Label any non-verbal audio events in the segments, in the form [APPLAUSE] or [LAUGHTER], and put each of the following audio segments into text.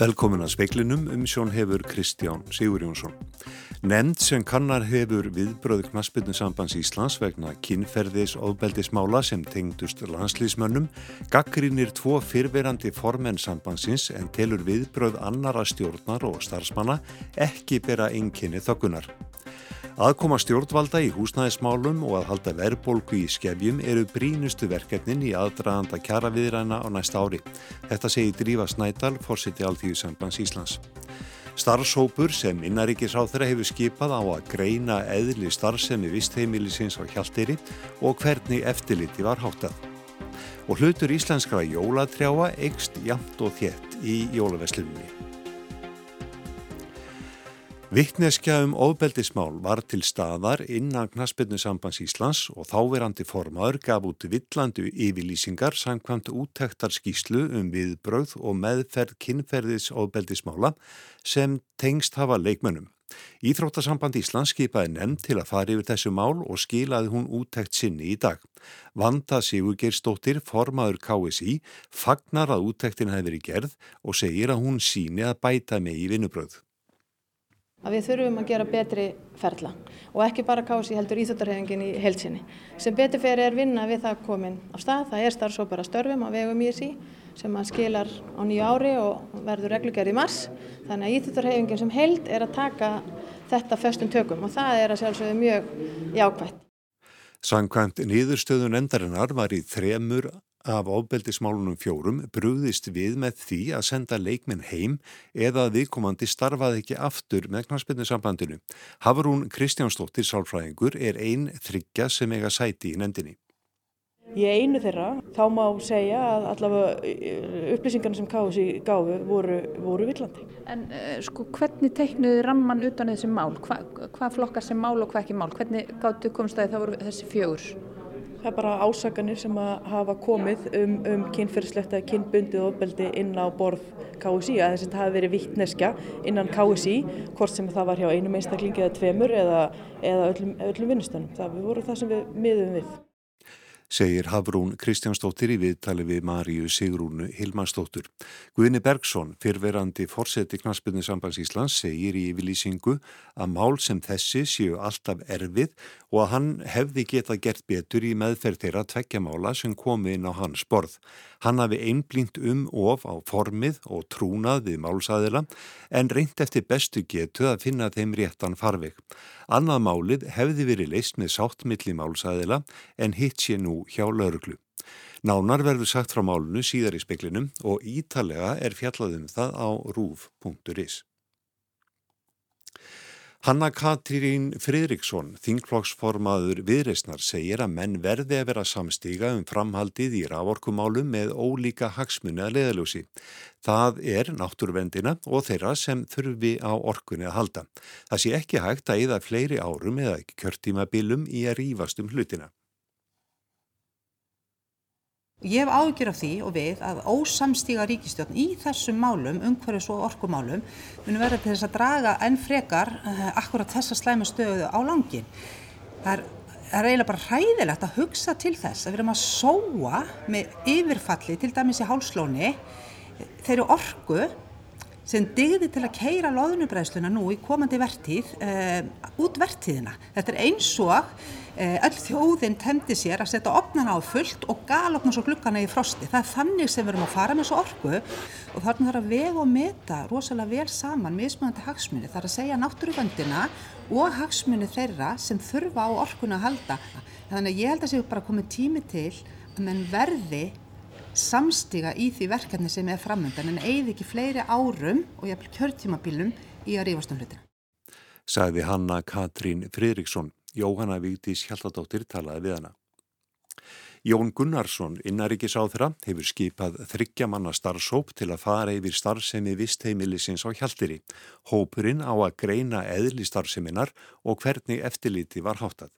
Velkomin að speiklinum um sjón hefur Kristján Sigur Jónsson. Nemnd sem kannar hefur viðbröðu knaspinu sambands Íslands vegna kynferðis ofbeldismála sem tengdust landslýsmönnum gaggrínir tvo fyrverandi formenn sambandsins en telur viðbröð annara stjórnar og starfsmanna ekki bera einkinni þöggunar. Aðkoma stjórnvalda í húsnæðismálum og að halda verðbólgu í skefjum eru brínustu verkefnin í aðdraðanda kjara viðræna á næsta ári. Þetta segir Drífa Snædal, fórseti Alþjóðsambands Íslands. Starfshópur sem innaríkisráþara hefur skipað á að greina eðli starfsemi vistheimilisins á hjálteri og hvernig eftirliti var háttað. Og hlutur íslenskara jólatrjáa eikst jamt og þétt í jólaveslunni. Vittneskja um ofbeldismál var til staðar innan Knaspinu sambands Íslands og þáverandi formaður gaf út villandu yfirlýsingar samkvæmt úttektar skýslu um viðbröð og meðferð kynferðis ofbeldismála sem tengst hafa leikmönnum. Íþróttasamband Íslands skipaði nefnd til að fara yfir þessu mál og skilaði hún úttekt sinni í dag. Vanda Sigurgeirstóttir, formaður KSI, fagnar að úttektin hefði verið gerð og segir að hún síni að bæta með í vinnubröð að við þurfum að gera betri ferla og ekki bara kási heldur íþjóttarhefingin í heilsinni. Sem betur fyrir er vinna við það komin á stað, það er starfsópar að störfum á vegum ISI sem að skilar á nýju ári og verður reglugjörð í mars. Þannig að íþjóttarhefingin sem held er að taka þetta föstum tökum og það er að sjálfsögðu mjög jákvægt. Sankvæmt nýðurstöðun endarinnar var í þremur af ábeldismálunum fjórum brúðist við með því að senda leikminn heim eða að viðkomandi starfaði ekki aftur með knarspinnu sambandinu. Hafrún Kristjánsdóttir Sálfræðingur er einn þryggja sem eiga sæti í nefndinni. Í einu þeirra þá má segja að allavega eh, upplýsingarna sem KSI gáfi voru, voru villandi. En uh, sko hvernig teiknuði ramman utan þessi mál? Hva, hvað flokkar sem mál og hvað ekki mál? Hvernig gáttu komstæði það voru þessi fjögur? Það er bara ásakanir sem hafa komið um, um kynferðslegt eða kynbundið ofbeldi inn á borð KSI að þess að það hafi verið vittneskja innan KSI hvort sem það var hjá einum einstaklingi eða tveimur eða, eða öllum, öllum vinnustunum. Það voru það sem við miðum við segir Hafrún Kristjánsdóttir í viðtali við Maríu Sigrúnu Hilmarsdóttur. Guðni Bergson, fyrverandi fórseti Knaspinni Sambands Íslands, segir í yfirlýsingu að mál sem þessi séu alltaf erfið og að hann hefði geta gert betur í meðferð þeirra tvekkjamála sem komi inn á hans borð. Hann hafi einblínt um of á formið og trúnað við málsæðila en reynd eftir bestu getu að finna þeim réttan farveg. Annað málið hefði verið leist með sáttmiðli málsæðila en hitt sé nú hjá lauruglu. Nánar verður sagt frá málunu síðar í speklinum og ítalega er fjallaðum það á rúf.is. Hanna Katrín Fridriksson, þingflokksformaður viðreysnar, segir að menn verði að vera samstíga um framhaldið í raforkumálum með ólíka hagsmunni að leðaljósi. Það er náttúruvendina og þeirra sem þurfi á orkunni að halda. Það sé ekki hægt að eða fleiri árum eða kjörtímabilum í að rýfast um hlutina. Ég hef ágjör af því og við að ósamstíga ríkistjórn í þessum málum, umhverfis og orkumálum, munum verða til þess að draga enn frekar uh, akkurat þessa slæmu stöðu á langin. Það er, er eiginlega bara hræðilegt að hugsa til þess að við erum að sóa með yfirfalli, til dæmis í hálslóni, þeirri orku sem digði til að keira loðunubræðsluna nú í komandi vertíð uh, út vertíðina. Þetta er eins og Eh, öll þjóðinn temdi sér að setja opnana á fullt og galopna svo glukkana í frosti. Það er þannig sem við erum að fara með svo orku og þarna þarf að vega og meta rosalega vel saman mismunandi hagsmunni. Það er að segja náttúruvöndina og hagsmunni þeirra sem þurfa á orkuna að halda. Þannig að ég held að séu bara komið tími til að menn verði samstiga í því verkefni sem er framöndan en eigði ekki fleiri árum og hef kjörtímabilum í að rífast um hlutina. Sagði Hanna Katrín Fridriksson. Jóhanna Vítis Hjaltadóttir talaði við hana. Jón Gunnarsson, innaríkisáþra, hefur skipað þryggjamanna starfsóp til að fara yfir starfsemi vistheimilisins á Hjaltiri. Hópurinn á að greina eðli starfseminar og hvernig eftirliti var háttað.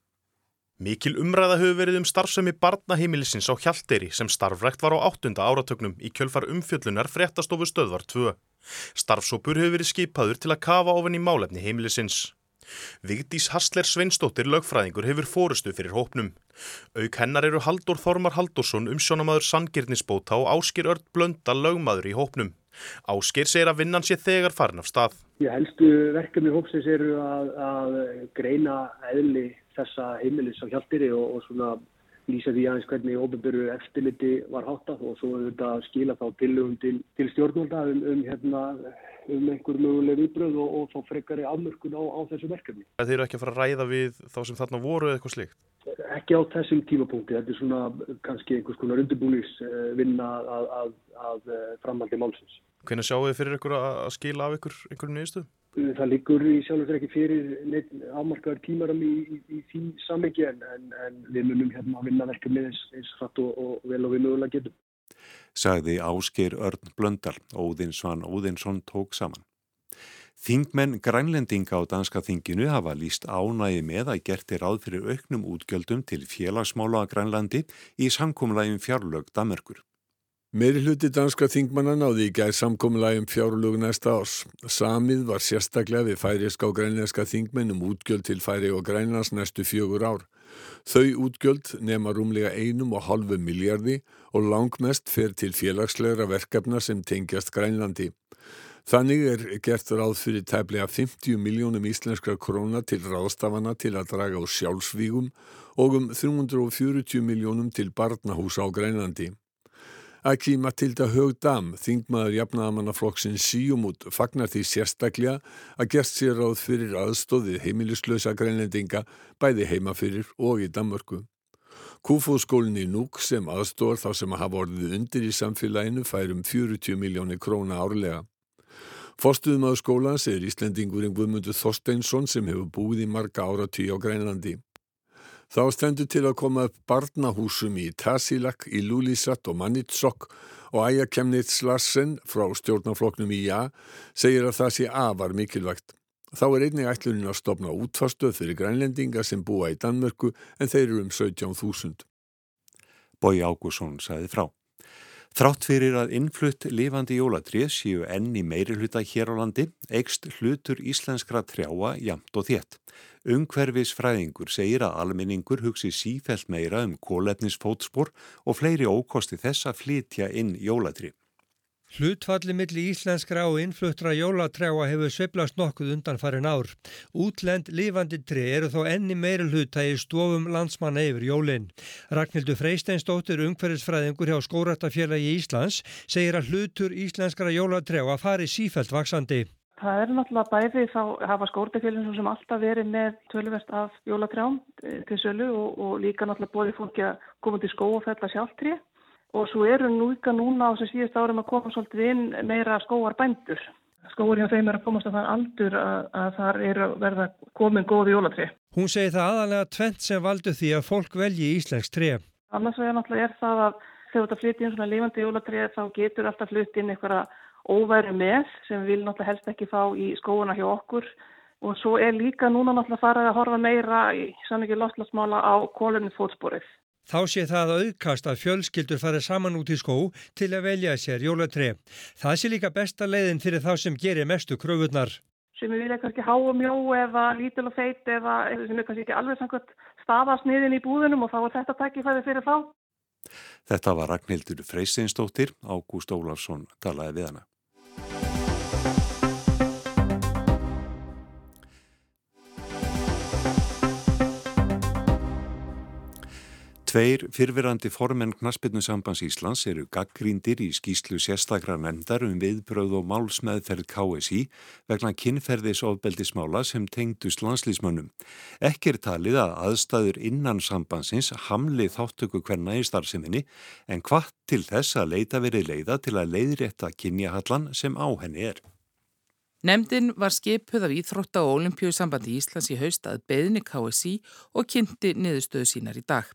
Mikil umræða hefur verið um starfsemi barnaheimilisins á Hjaltiri sem starfrækt var á áttunda áratögnum í kjölfar umfjöllunar fréttastofu stöðvar 2. Starfsópur hefur verið skipaður til að kafa ofan í málefni heimilisins. Vigdís Hassler Sveinstóttir lögfræðingur hefur fórustu fyrir hópnum. Auk hennar eru Haldur Þormar Haldursson umsjónamaður Sangirnisbóta og Áskir Ört Blönda lögmaður í hópnum. Ásker segir að vinnan sé þegar farin af stað. Ég helstu verkefni hópsins eru að, að greina eðli þessa heimilis á hjálpiri og, og svona lýsa því aðeins hvernig óbyrgur eftirliti var háttað og svo auðvitað skila þá tilugum til, til stjórnvalda um, um, hérna, um einhver möguleg viðbröð og, og þá frekari afmörkun á, á þessu verkefni. Það eru ekki að fara að ræða við þá sem þarna voru eitthvað slikt? Ekki á þessum tímapunkti, þetta er svona kannski einhvers konar undirbúningsvinna að, að, að framhaldi málsins. Hvernig sjáu þið fyrir ykkur að skila af ykkur einhverju nýðistu? Það liggur í sjálf og sér ekki fyrir afmarkaður tímaram í, í, í því samviki en, en, en við munum hérna að vinna verkefni eins, eins hratt og, og vel og við mögulega getum. Sagði Ásker Örn Blöndal, Óðinsvann Óðinsson tók saman. Þingmenn grænlendinga á danska þinginu hafa líst ánægi með að gerti ráð fyrir auknum útgjöldum til félagsmála að grænlandi í sankumlægum fjárlög Damerkur. Meiri hluti danska þingmanna náði í gæð samkominnlægum fjárlög næsta ás. Samið var sérstaklega við færiska og grænlenska þingmenn um útgjöld til færi og grænlands næstu fjögur ár. Þau útgjöld nema rúmlega einum og halvu miljardi og langmest fer til félagslegra verkefna sem tengjast grænlandi. Þannig er gert ráð fyrir tæplega 50 miljónum íslenskra króna til ráðstafana til að draga á sjálfsvígum og um 340 miljónum til barnahúsa á grænlandi. Aki Matilda Högdam, þingmaður jafnaðamannaflokksinn Síumút, fagnar því sérstaklega að gert sér ráð fyrir aðstóðið heimilislösa grænlendinga bæði heima fyrir og í Danmörku. Kúfóskólinn í Núk sem aðstóðar þá sem að hafa orðið undir í samfélaginu færum 40 miljónir króna árlega. Forstuðum að skólans er Íslendingurinn Guðmundur Þorsteinsson sem hefur búið í marga ára tíu á Grænlandi. Þá stendur til að koma upp barnahúsum í Tasilak, í Lúlisat og Manitsok og Æja Kemnitz Larsen frá stjórnafloknum í Já segir að það sé afar mikilvægt. Þá er einnig ætlunin að stopna útfarstöð fyrir grænlendinga sem búa í Danmörku en þeir eru um 17.000. Bói Ágússon sagði frá. Þrátt fyrir að innflutt lifandi jólatrið séu enn í meiri hluta hér á landi, eigst hlutur íslenskra trjáa jamt og þétt. Ungverfis fræðingur segir að almenningur hugsi sífælt meira um kólefnisfótspor og fleiri ókosti þess að flytja inn jólatrið. Hlutfalli milli íslenskra og innfluttra jólatrjáa hefur sveplast nokkuð undan farin ár. Útlend lifandi tri eru þó enni meiri hluta í stofum landsmanna yfir jólinn. Ragnhildur Freisteinsdóttir, ungferðisfræðingur hjá Skóratafélagi Íslands, segir að hlutur íslenskra jólatrjáa fari sífælt vaksandi. Það er náttúrulega bæði þá hafa skórtafélagin sem alltaf verið með tölverst af jólatrjám eh, til sölu og, og líka náttúrulega bóði fólki að koma til skó og fella sjálftrið og svo eru nú ykkar núna á þessu síðust árum að koma svolítið inn meira skóar bændur. Skóar hjá þeim er að komast að það aldur að, að þar eru að verða komin góði jólatri. Hún segi það aðalega tvent sem valdu því að fólk velji íslensk tre. Annars vegar náttúrulega er það að þegar þetta flytti inn svona lifandi jólatri þá getur alltaf flytti inn einhverja óværi með sem við náttúrulega helst ekki fá í skóuna hjá okkur og svo er líka núna náttúrulega farið að horfa meira í sannleikið loslasmála á kólunni fótsporið. Þá sé það auðkast að fjölskyldur farið saman út í skó til að velja sér jólatri. Það sé líka besta leiðin fyrir þá sem gerir mestu kröfunar. Sem við vilja kannski há og mjó eða lítil og feit eða sem er kannski ekki alveg samkvæmt stafasniðin í búðunum og þá er þetta takkifæði fyrir þá. Þetta var Ragnhildur Freisinsdóttir, Ágúst Ólafsson talaði við hana. Tveir fyrfirandi formenn Knaspinnusambands Íslands eru gaggríndir í skýslu sérstakra nefndar um viðbröð og málsmeðferð KSI vegna kynferðisofbeldismála sem tengdust landslýsmönnum. Ekki er talið að aðstæður innan sambandsins hamli þáttöku hverna í starfseminni en hvað til þess að leita verið leiða til að leiðrétta kynjahallan sem á henni er. Nemndin var skipuð af Íþrótta og Olimpíusambandi Íslands í haust að beðni KSI og kynnti niðurstöðu sínar í dag.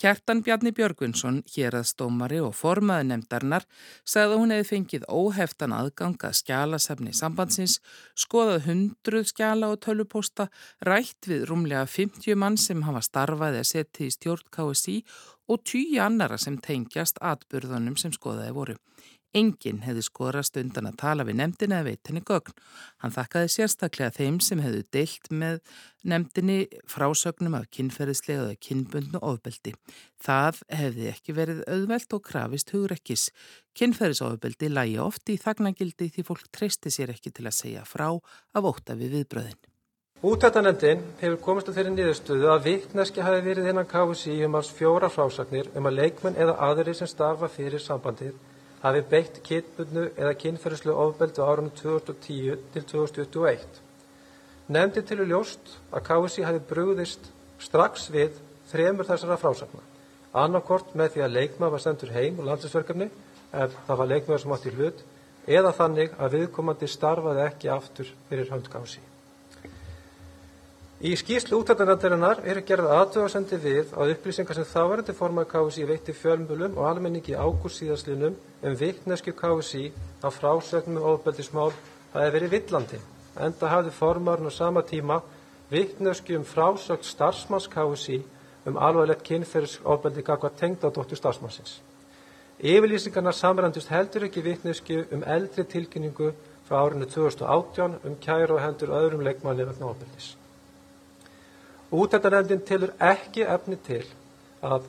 Kjartan Bjarni Björgvinsson, hér að stómari og formaði nefndarinnar, sagði að hún hefði fengið óheftan aðganga skjálasefni sambandsins, skoðað hundruð skjála og tölupósta, rætt við rúmlega 50 mann sem hafa starfaði að setja í stjórn KSI og tíu annara sem tengjast atbyrðunum sem skoðaði voru. Engin hefði skorast undan að tala við nefndina eða veit henni gögn. Hann þakkaði sérstaklega þeim sem hefðu deilt með nefndinni frásögnum af kynferðislega eða kynbundnu ofbeldi. Það hefði ekki verið auðvelt og krafist hugrekkis. Kynferðisofbeldi lægi ofti í þagnagildi því fólk treysti sér ekki til að segja frá af óta við viðbröðin. Útættanendin hefur komist að þeirri niðurstöðu að vittneski hafi verið innan KSI um alls fjóra frásagnir um að leikmenn eða aðri sem starfa fyrir sambandið hafi beitt kynbundnu eða kynferðislu ofbeldu árunum 2010 til 2021. Nefndi til ljóst að KSI hafi brúðist strax við þremur þessara frásagna. Annarkort með því að leikmað var sendur heim og landsinsverkefni ef það var leikmaður sem átt í hlut eða þannig að viðkomandi starfaði ekki aftur fyrir hönd KSI. Í skýrslu útættanandarinnar eru gerð aðtöðarsendi við að upplýsingar sem þáverandi formar KSI veitti fjölmjölum og almenningi ágúr síðaslinum um vittnesku KSI á frásögnum um ofbeldismál hafi verið villandi. Enda hafði formarinn á sama tíma vittnesku um frásögn starfsmanns KSI um alvarlegt kynferðsofbeldi kakvað tengdadóttu starfsmannsins. Yfirlýsingarna samrændust heldur ekki vittnesku um eldri tilkynningu frá árinu 2018 um kæru og hendur öðrum leikmanni vegna ofbeldis. Útættanefndin tilur ekki efni til að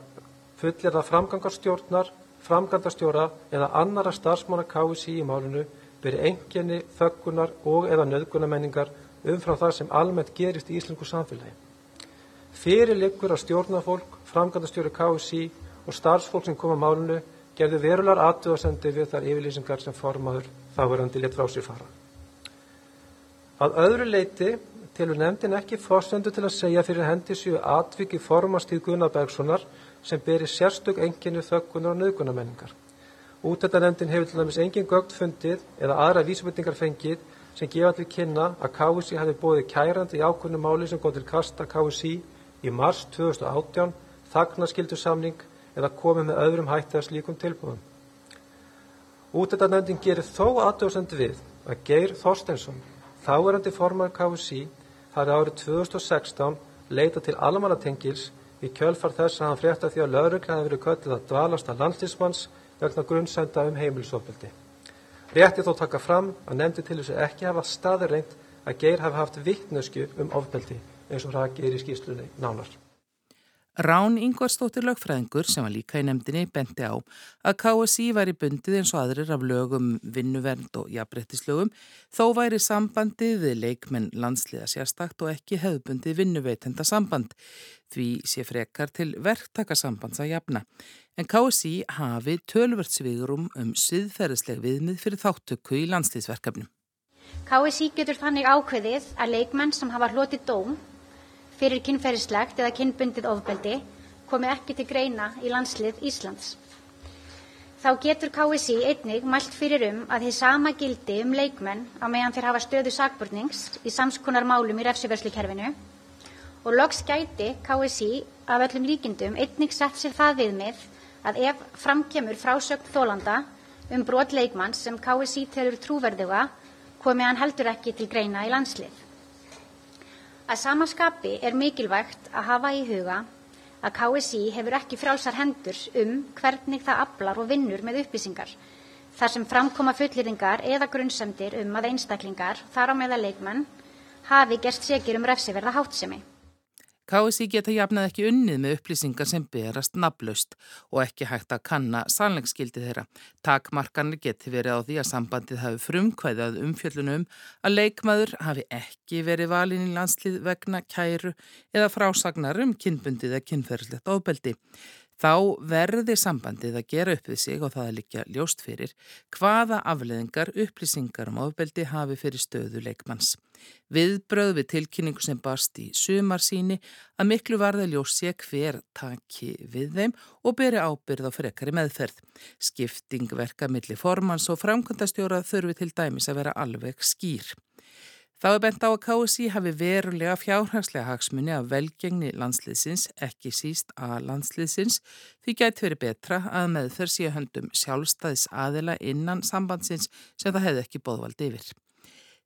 fullir að framgangarstjórnar, framgandastjóra eða annara starfsmána KSI í málinu byrja enginni, þöggunar og eða nöðgunamenningar umfram það sem almennt gerist í Íslingu samfélagi. Fyrir liggur að stjórnafólk, framgandastjóri KSI og starfsfólk sem koma málinu gerðu verular aðtöðasendi við þar yfirlýsingar sem formaður þáverandi létt frá sér fara. Að öðru leiti telur nefndin ekki fórsendu til að segja fyrir hendi séu atviki formastíð Gunnar Bergsonar sem beri sérstök enginni þökkunar og nöðgunamenningar. Útættanefndin hefur til dæmis engin gögt fundið eða aðra vísmyndingar fengið sem gefa til kynna að KSI hafi bóðið kærandi í ákvörnum máli sem góð til kasta KSI í mars 2018, þagnaskildu samning eða komið með öðrum hætti að slíkum tilbúðum. Útættanefndin gerir þó aðdjóðsend við að Geir Þorstensson, þáverandi formar KSI, hafi árið 2016 leita til almannatengils í kjölfar þess að hann frétta því að laurugla hefði verið köllið að dvalast að landslýsmanns vegna grunnsenda um heimilisofbildi. Rétti þó taka fram að nefndi til þess að ekki hafa staðir reynd að Geir hafi haft vittnesku um ofbildi eins og það gerir í skýrslunni nánar. Rán Ingvarstóttir lögfræðingur sem var líka í nefndinni bendi á að KSI væri bundið eins og aðrir af lögum vinnuvernd og jafnbrettislögum þó væri sambandið við leikmenn landsliða sérstakt og ekki hefðbundið vinnuveitenda samband því sé frekar til verktakasambands að jafna. En KSI hafi tölvörtsvíðurum um siðferðisleg viðmið fyrir þáttöku í landslýsverkefnum. KSI getur þannig ákveðið að leikmenn sem hafa hlotið dóm fyrir kynferðislegt eða kynbundið ofbeldi komi ekki til greina í landslið Íslands. Þá getur KSI einnig mælt fyrir um að þið sama gildi um leikmenn á meðan þeir hafa stöðu sakbúrnings í samskonar málum í refsiverslukerfinu og loks gæti KSI af öllum líkindum einnig sett sér það viðmið að ef framkemur frásögn þólanda um brot leikmanns sem KSI telur trúverðuga komi hann heldur ekki til greina í landslið. Að samaskapi er mikilvægt að hafa í huga að KSI hefur ekki frjálsar hendur um hvernig það aflar og vinnur með upplýsingar þar sem framkoma fullýringar eða grunnsemdir um að einstaklingar, þar á meða leikmenn, hafi gerst segir um refsiverða hátsemi. KSI geta jafnað ekki unnið með upplýsingar sem berast naflaust og ekki hægt að kanna sannleiksskildi þeirra. Takmarkanir geti verið á því að sambandið hafi frumkvæðað umfjöllunum að leikmaður hafi ekki verið valin í landslið vegna kæru eða frásagnar um kynbundið eða kynferðslegt ofbeldi. Þá verði sambandið að gera upp við sig og það er líka ljóst fyrir hvaða afleðingar upplýsingar um ofbeldi hafi fyrir stöðu leikmanns. Viðbröð við tilkynningu sem barst í sumar síni að miklu varða ljós sé hver taki við þeim og beri ábyrð á frekari meðferð. Skipting verka millir formans og framkvæmdastjóra þurfi til dæmis að vera alveg skýr. Þá er bent á að KSI hafi verulega fjárhagslega hagsmunni af velgengni landsliðsins, ekki síst að landsliðsins, því gæti verið betra að meðferð síðan höndum sjálfstæðis aðila innan sambandsins sem það hefði ekki bóðvald yfir.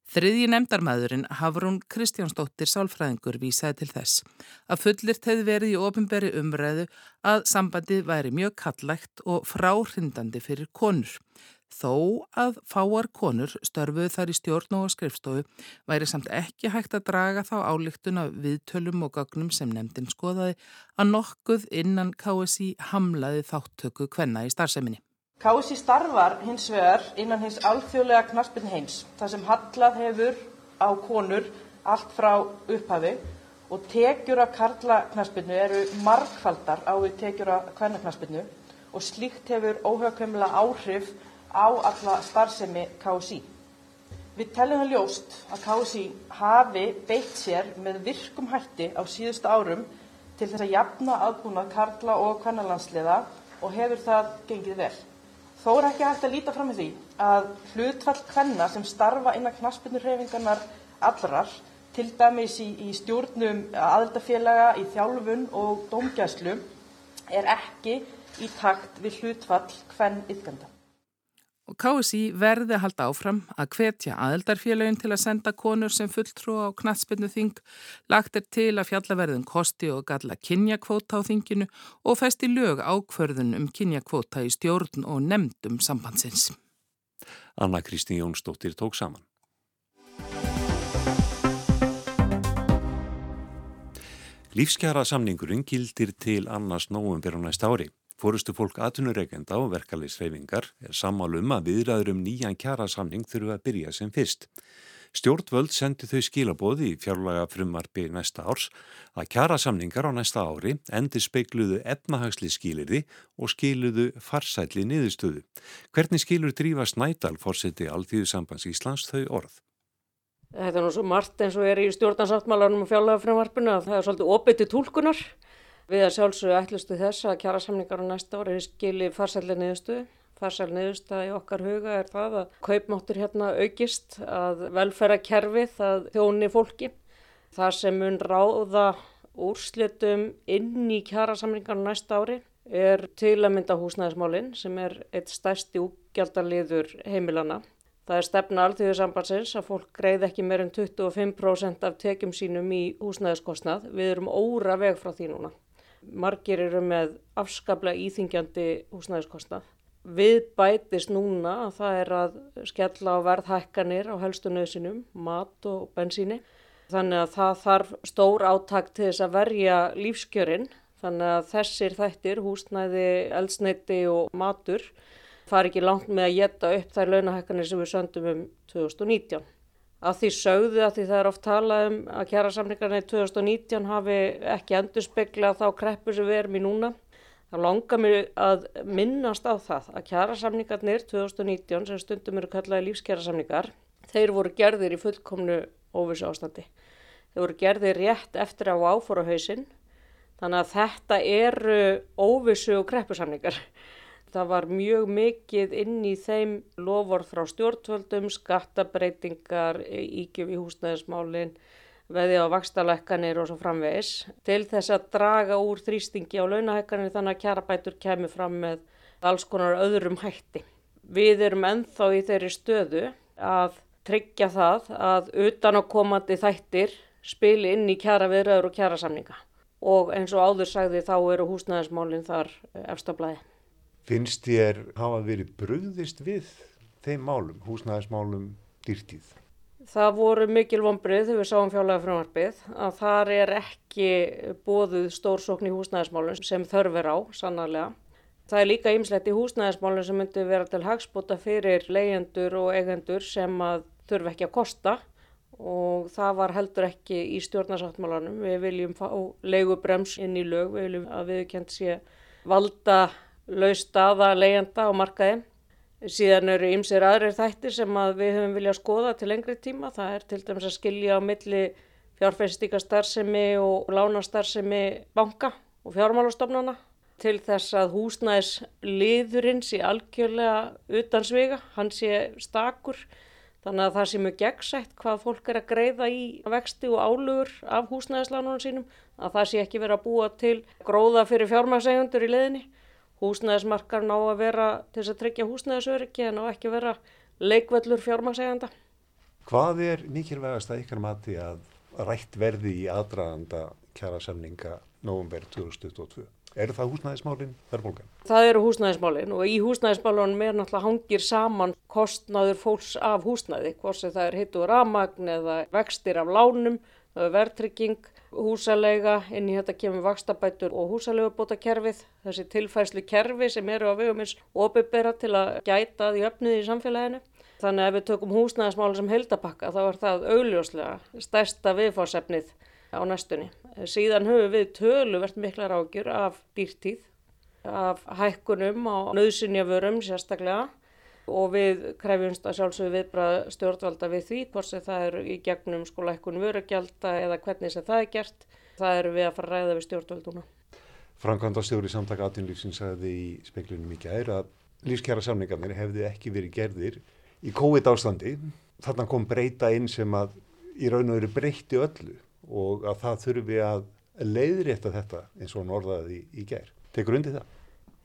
Þriðji nefndarmæðurinn Hafrún Kristjánsdóttir Sálfræðingur vísaði til þess að fullirt hefði verið í ofinberi umræðu að sambandi væri mjög kallægt og fráhrindandi fyrir konur. Þó að fáar konur störfuð þar í stjórn og skrifstofu væri samt ekki hægt að draga þá álíktun af viðtölum og gagnum sem nefndin skoðaði að nokkuð innan KSI hamlaði þáttöku kvenna í starfseminni. KSI starfar hins vegar innan hins alþjóðlega knaspin heims þar sem hallað hefur á konur allt frá upphafi og tekjur af karlaknaspinu eru margfaldar á við tekjur af kvennaknaspinu og slíkt hefur óhagkvæmlega áhrif á alla starfsemi KSI. Við tellum það ljóst að KSI hafi beitt sér með virkum hætti á síðustu árum til þess að jafna aðbúnað karla og kvennalandsliða og hefur það gengið vel. Þó er ekki hægt að líta fram með því að hlutfall kvenna sem starfa innan knaspinurhefingarnar allrar til dæmis í, í stjórnum aðaldafélaga, í þjálfun og dómgæslu er ekki í takt við hlutfall hvern yfganda. KSI verði að halda áfram að hvetja aðeldarfélagin til að senda konur sem fulltrú á knatspennu þing, lagt er til að fjallaverðin kosti og galla kynjakvóta á þinginu og festi lög ákverðun um kynjakvóta í stjórn og nefndum sambandsins. Anna Kristi Jónsdóttir tók saman. Lífskjara samningurinn gildir til annars nógum fyrir næsta ári. Fórustu fólk atvinnureikenda og verkefliðsreyfingar er sammálum að viðræður um nýjan kjara samning þurfa að byrja sem fyrst. Stjórnvöld sendi þau skilabóði í fjárlaga frumarbi næsta árs að kjara samningar á næsta ári endur speikluðu efnahagsli skilirði og skiluðu farsætli niðurstöðu. Hvernig skilur drífa Snædal fórseti Alþýðusambands Íslands þau orð? Þetta er nú svo margt eins og er í stjórnarsáttmálanum og fjárlagafrömmarpinu að það er svolítið opið tólkunar. Við að sjálfsögðu ætlustu þess að kjara samningar á næsta ári skili farsælið niðurstuðu. Farsæl niðurstuða í okkar huga er það að kaupmáttur hérna aukist, að velferðarkerfið, að þjóni fólki. Það sem mun ráða úrslitum inn í kjara samningar á næsta ári er til að mynda húsnæðismálinn sem er eitt stærsti úgjaldaliður heimilana. Það er stefna alþjóðisambansins að fólk greið ekki meir en 25% af tekjum sínum í húsnæðiskostnað. Við erum óra veg frá því núna. Margir eru með afskaplega íþingjandi húsnæðiskostnað. Við bætist núna að það er að skella á verðhækkanir á helstu nöðsinum, mat og bensíni. Þannig að það þarf stór áttak til þess að verja lífskjörin. Þannig að þessir þættir, húsnæði, eldsneiti og matur fari ekki langt með að geta upp þær launahækkanir sem við söndum um 2019. Að því sögðu að því það er oft talað um að kjæra samlingarna í 2019 hafi ekki endur spekla þá kreppu sem við erum í núna. Það langar mér að minnast á það að kjæra samlingarnir 2019 sem stundum eru kallaði lífskjæra samlingar, þeir voru gerðir í fullkomnu óvissu ástandi. Þeir voru gerðir rétt eftir að áfóra hausinn, þannig að þetta eru óvissu og kreppusamlingar. Það var mjög mikið inn í þeim lofur frá stjórnvöldum, skattabreitingar, ígjöf í húsnæðismálinn, veði á vakstalekkanir og svo framvegis til þess að draga úr þrýstingi á launahekkanir þannig að kjarabætur kemur fram með alls konar öðrum hætti. Við erum enþá í þeirri stöðu að tryggja það að utan á komandi þættir spili inn í kjara viðröður og kjara samninga og eins og áður sagði þá eru húsnæðismálinn þar efstablaði. Finnst þér hafa verið bröðist við þeim málum, húsnæðismálum dýrtíð? Það voru mikil vonbrið þegar við sáum fjárlega frumvarpið að þar er ekki bóðuð stórsókn í húsnæðismálum sem þörfur á, sannarlega. Það er líka ýmslegt í húsnæðismálum sem myndi vera til hagspota fyrir leyendur og eigendur sem að þurfi ekki að kosta og það var heldur ekki í stjórnarsáttmálanum. Við viljum fá leigubrems inn í lög, við viljum að viðkjönd sé valda laus staða leyenda á markaði. Síðan eru ymsir aðrir þættir sem við höfum viljað skoða til lengri tíma. Það er til dæmis að skilja á milli fjárfæstíkastarsemi og lánastarsemi banka og fjármálastofnana til þess að húsnæðis liðurinn sé algjörlega utan svega, hann sé stakur. Þannig að það sé mjög gegnsætt hvað fólk er að greiða í vexti og álugur af húsnæðislánunum sínum, að það sé ekki verið að búa til gróða fyrir fjármælsegundur í leðinni húsnæðismarkar ná að vera til þess að tryggja húsnæðisöryggi en á ekki vera leikvellur fjármagseganda. Hvað er mikilvægast að ykkar mati að rætt verði í aðdraðanda kjara semninga november 2022? Er það húsnæðismálinn verðbólgan? Það eru húsnæðismálinn og í húsnæðismálunum er náttúrulega hangir saman kostnaður fólks af húsnæði, hvort sem það er hitt og ramagn eða vextir af lánum, verðtrygging, húsalega, inn í þetta kemur vakstabætur og húsalegubótakerfið, þessi tilfærslu kerfi sem eru á vegumins opiðbera til að gæta því öfnið í samfélaginu. Þannig að ef við tökum húsnæðismáli sem heldapakka þá er það augljóslega stærsta viðfársefnið á næstunni. Síðan höfum við töluvert miklar ágjur af dýrtíð, af hækkunum á nöðsynjavörum sérstaklega og við krefjumst að sjálfsögðu viðbrað stjórnvalda við því hvort sem það er í gegnum skólaækkun vörugjalda eða hvernig sem það er gert. Það eru við að fara að ræða við stjórnvalduna. Frankvanda stjóri samtaka aðtunlífsins sagði í speklunum í gæri að lífskjara samningarnir hefði ekki verið gerðir í COVID ástandi. Þarna kom breyta inn sem að í raun og veru breytti öllu og að það þurfi að leiðrétta þetta eins og hann orðaði í, gær. Tekur undir það?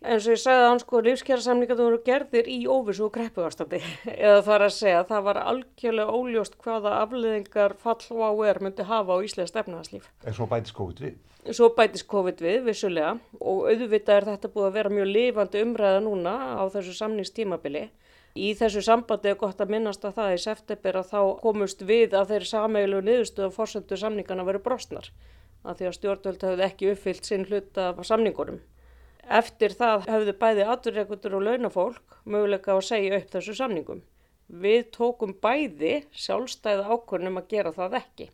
En svo ég sagði að hann sko lífskjara samningar þú voru gerðir í óvissu og kreppuastandi [LAUGHS] eða það er að segja að það var algjörlega óljóst hvaða afleðingar fall á er myndi hafa á Íslands efnaðarslíf. En svo bætis COVID við? Svo bætis COVID við, vissulega og auðvitað er þetta búið að vera mjög lifandi umræða núna á þessu samningstímabili. Í þessu sambandi er gott að minnast að það í september að þá komust við að þeirri sameilu niðurstöðum fórsendu samningana veru brostnar að því að stjórnvöld hafði ekki uppfyllt sinn hluta af samningunum. Eftir það hafðu bæði aturreikundur og launafólk möguleika að segja upp þessu samningum. Við tókum bæði sjálfstæða ákvörnum að gera það ekki.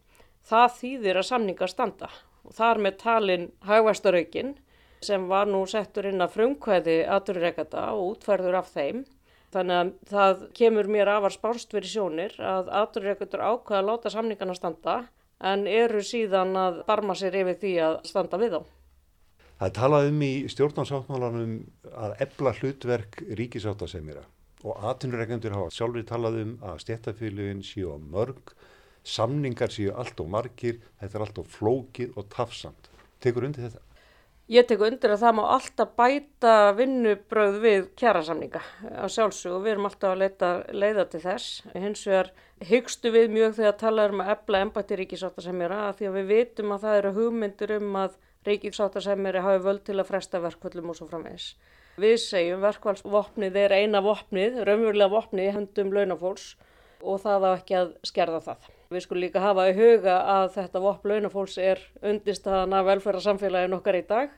Það þýðir að samningar standa og þar með talin hagvæstaraukin sem var nú settur inn að frumkvæði aturreikata og útferður af þeim. Þannig að það kemur mér afar spárst verið sjónir að aturreikundur ákvaða að láta samningarna standa en eru síðan að barma sér yfir því að standa við þá. Það er talað um í stjórnarsáttmálanum að ebla hlutverk ríkisáttasemira og atvinnureikendur hafa sjálfur talað um að stjættafélugin séu á mörg, samningar séu allt og margir, þetta er allt og flókið og tafsamt. Tekur undir þetta? Ég tek undir að það má alltaf bæta vinnubröð við kjærasamninga á sjálfsög og við erum alltaf að leita, leiða til þess. Hins vegar hyggstu við mjög þegar talað um að ebla embætti ríkisáttasemira að því að við vitum að það eru hugmyndir um að ríkifsáttasemjari hafi völd til að fresta verkvöldum og svo framvegis. Við segjum verkvælsvopnið er eina vopnið, raunverulega vopnið hendum launafólks og það á ekki að skerða það. Við skulum líka hafa í huga að þetta vopn launafólks er undirstaðan af velferðarsamfélagin okkar í dag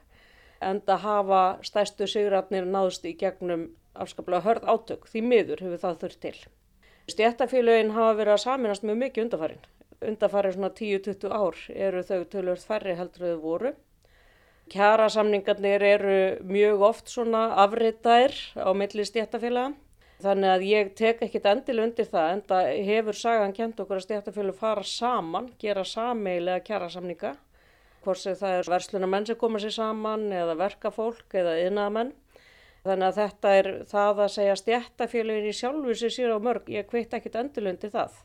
en það hafa stæstu sigratnir náðst í gegnum afskaplega hörð átök því miður hefur það þurft til. Stjættafélagin hafa verið að saminast mjög mikið undarfærin. Undarfærin svona 10-20 ár eru þau tölvört færri heldur þau voru Kjarasamningarnir eru mjög oft svona afritaðir á milli stjættafélaga. Þannig að ég tek ekkit endil undir það en það hefur sagan kent okkur að stjættafélag fara saman, gera sameilega kjarasamninga. Hvort sem það er verslunamenn sem koma sér saman eða verkafólk eða yðnaðamenn. Þannig að þetta er það að segja stjættafélagin í sjálfu sem sér á mörg, ég kveitt ekkit endil undir það.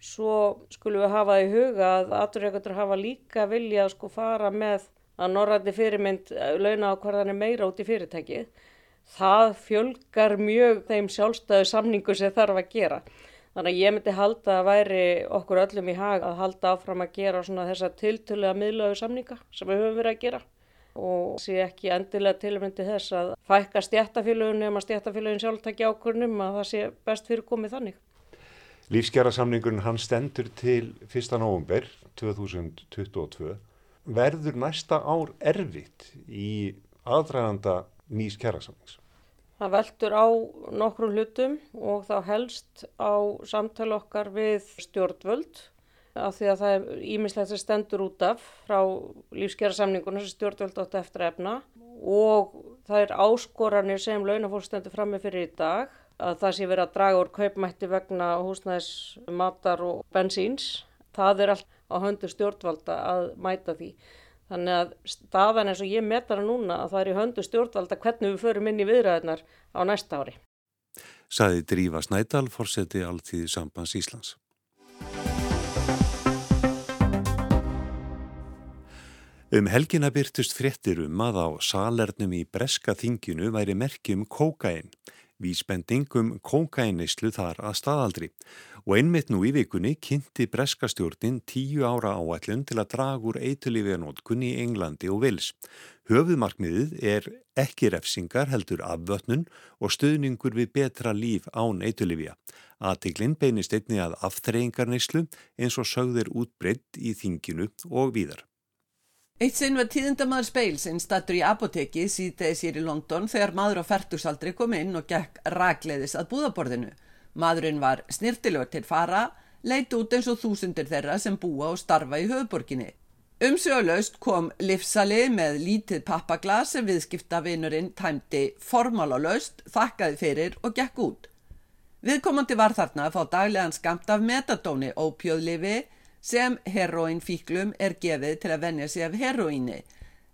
Svo skulum við hafa í huga að aturreikandur hafa líka vilja að sko fara með að norrætti fyrirmynd eh, launa á hverðan er meira út í fyrirtækið. Það fjölgar mjög þeim sjálfstæðu samningu sem þarf að gera. Þannig að ég myndi halda að væri okkur öllum í hag að halda áfram að gera þessa tiltölu að miðlaðu samninga sem við höfum verið að gera og sé ekki endilega tilmyndi þess að fækka stjættafélagun ef maður stjættafélagin sjálf takja ákvörnum að það sé best fyrir komið þannig. Lífskjara samningun hann stendur til 1. november 2022 verður næsta ár erfitt í aðdraganda nýs kjærasamnings? Það veldur á nokkrum hlutum og þá helst á samtali okkar við stjórnvöld af því að það er ímislegt sem stendur út af frá lífskjærasamningunum sem stjórnvöld átt eftir efna og það er áskoranir sem launafólk stendur fram með fyrir í dag að það sé verið að draga úr kaupmætti vegna húsnæðis, matar og bensíns. Það er allt á höndu stjórnvalda að mæta því. Þannig að staðan eins og ég metar núna að það er í höndu stjórnvalda hvernig við förum inn í viðræðinar á næsta ári. Saði Drífa Snædal, fórseti alltíði sambans Íslands. Um helgina byrtust fréttir um að á salernum í Breska þinginu væri merkjum kókain. Vísbending um kókainnislu þar að staðaldri og einmitt nú í vikunni kynnti breskastjórnin tíu ára áætlun til að draga úr eitulífiðanótkun í Englandi og Vils. Höfuðmarkmiðið er ekki refsingar heldur afvötnun og stöðningur við betra líf án eitulífja. Aðtiklinn beinist einni að aftreyingarnislu eins og sögðir útbreytt í þinginu og víðar. Eitt sinn var tíðindamaður speils einnstattur í apoteki síðdegis hér í London þegar maður á færtugsaldri kom inn og gekk ragleiðis að búðaborðinu. Maðurinn var snirtilegur til fara, leit út eins og þúsundir þeirra sem búa og starfa í höfuborginni. Umsjóðlaust kom livsali með lítið pappaglas sem viðskiptavinurinn tæmdi formálálaust, þakkaði fyrir og gekk út. Viðkomandi var þarna að fá daglegan skamt af metadóni ópjöðlifi sem heroin fíklum er gefið til að venja sig af heroíni.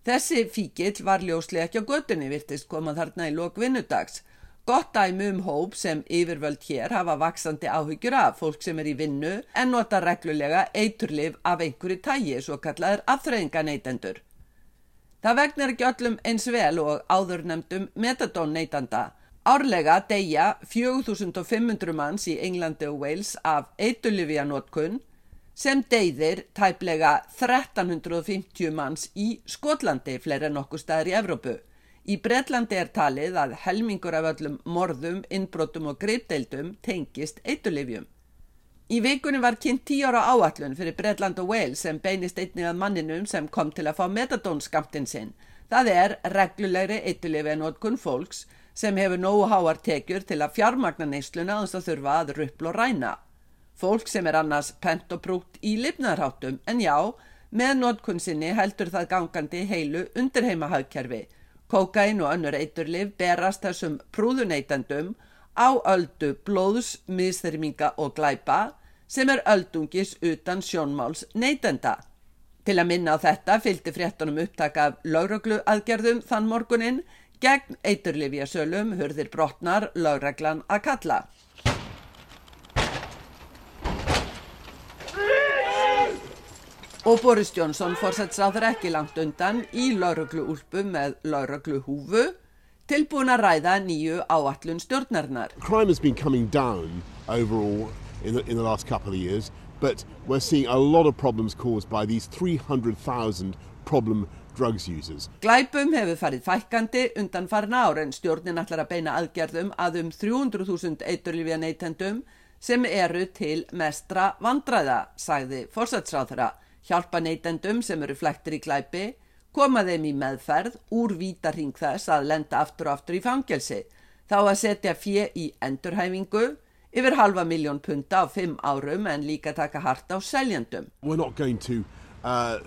Þessi fíkil var ljóslega ekki á göttunni virtist koma þarna í lok vinnudags. Gott dæmi um hóp sem yfirvöld hér hafa vaksandi áhyggjur af fólk sem er í vinnu en nota reglulega eiturliv af einhverju tægi svo kallaður afþreyinganeytendur. Það vegnar ekki öllum eins vel og áðurnemdum metadón neytanda. Árlega deyja 4500 manns í Englandi og Wales af eiturlifianótkun sem deyðir tæplega 1350 manns í Skotlandi, fleiri en okkur staðar í Evrópu. Í Breitlandi er talið að helmingur af öllum morðum, innbrotum og greipdeildum tengist eitulifjum. Í vikunni var kynnt 10 ára áallun fyrir Breitland og Wales sem beinist einnig að manninum sem kom til að fá metadónskamtinn sinn. Það er reglulegri eitulifin og kunn fólks sem hefur nógu háar tekjur til að fjármagna neysluna og þess að þurfa að ruppla og ræna. Fólk sem er annars pent og brúkt í lifnaðarháttum en já, með notkunnsinni heldur það gangandi heilu undirheimahagkerfi. Kokain og önnur eiturlif berast þessum prúðuneytandum á öldu blóðs, miðstyrminga og glæpa sem er öldungis utan sjónmáls neytenda. Til að minna á þetta fylgdi fréttunum upptaka af lauruglu aðgerðum þann morgunin gegn eiturlifja sölum hurðir brotnar lauraglan að kalla. Og Boris Johnson fórsætsráður ekki langt undan í laurugluúlpu með laurugluhúfu tilbúin að ræða nýju áallun stjórnarinnar. Crime has been coming down overall in the, in the last couple of years but we're seeing a lot of problems caused by these 300,000 problem drugs users. Glæpum hefur farið fækkandi undan farin ára en stjórnin ætlar að beina aðgerðum að um 300.000 eiturlifja neytendum sem eru til mestra vandræða, sagði fórsætsráðara hjálpa neytendum sem eru flektir í glæpi, koma þeim í meðferð úr vítarhing þess að lenda aftur og aftur í fangelsi, þá að setja fjö í endurhæfingu, yfir halva miljón punta á fimm árum en líka taka harta á seljendum. We're not going to uh,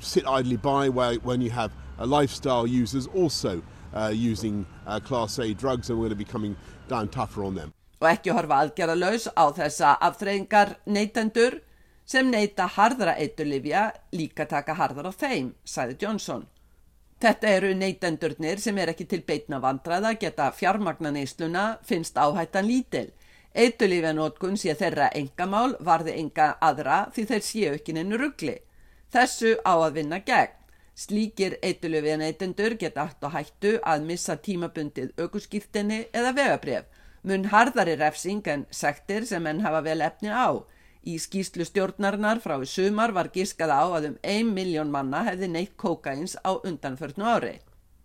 sit idly by when you have uh, lifestyle users also uh, using uh, class A drugs and we're going to be coming down tougher on them. Og ekki horfa aðgerðalös á þessa aftreyingar neytendur, sem neyta harðra eitulifja líka taka harðar á þeim, sæði Johnson. Þetta eru neytendurnir sem er ekki til beitna vandraða geta fjármagna neysluna finnst áhættan lítil. Eitulifjanótkun sé þeirra engamál varði enga aðra því þeir séu ekki neinu ruggli. Þessu á að vinna gegn. Slíkir eitulifjaneytendur geta aftur hættu að missa tímabundið aukurskýrtinni eða vegabref. Mun harðari refsing en sektir sem enn hafa vel efni á. Í skýslu stjórnarinnar frá í sumar var gískað á að um 1 miljón manna hefði neitt kokains á undanförnu ári.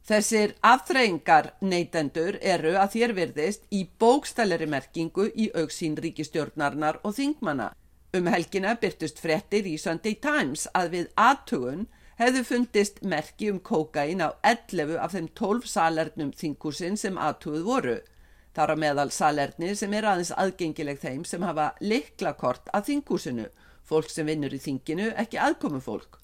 Þessir aðþreyingar neytendur eru að þér virðist í bókstæleri merkingu í auksín ríkistjórnarinnar og þingmanna. Um helgina byrtust frettir í Sunday Times að við aðtugun hefðu fundist merki um kokain á 11 af þeim 12 salernum þingkusinn sem aðtuguð voru. Þar á meðal salerni sem er aðeins aðgengileg þeim sem hafa liklakort að þingúsinu, fólk sem vinnur í þinginu, ekki aðkomu fólk.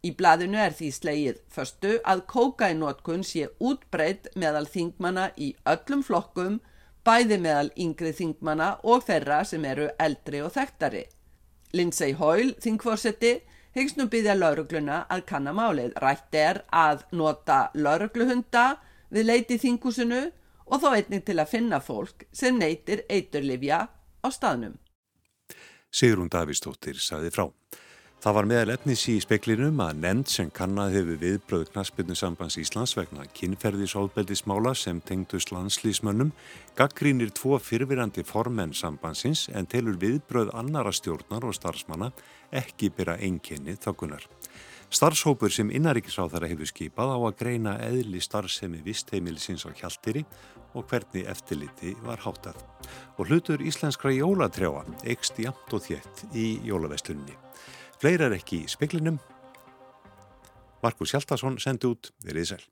Í blaðinu er því slegið förstu að kókainótkun sé útbreytt meðal þingmana í öllum flokkum, bæði meðal yngri þingmana og þeirra sem eru eldri og þekktari. Lindsay Hoyle, þingforsetti, hyggst nú byggja laurugluna að kannamálið. Rætt er að nota laurugluhunda við leiti þingúsinu og þó einnig til að finna fólk sem neytir eiturlifja á staðnum. Sigrun Davísdóttir saði frá. Það var meðal efnis í speklinum að nefnd sem kannad hefur viðbröð Knaspinnusambands Íslands vegna kynferðisofbeldismála sem tengdust landslýsmönnum gaggrínir tvo fyrfirandi formenn sambandsins en telur viðbröð annara stjórnar og starfsmanna ekki byrja einkenni þöggunar. Starfshópur sem innaríkisáþara hefur skipað á að greina eðli starfsemi vistheimilisins á hjáltiri og hvernig eftirliti var hátað. Og hlutur íslenskra jólatrjáa eikst jamt og þétt í jólavestunni. Fleira er ekki í speklinum. Markus Hjaltarsson sendi út verið sæl.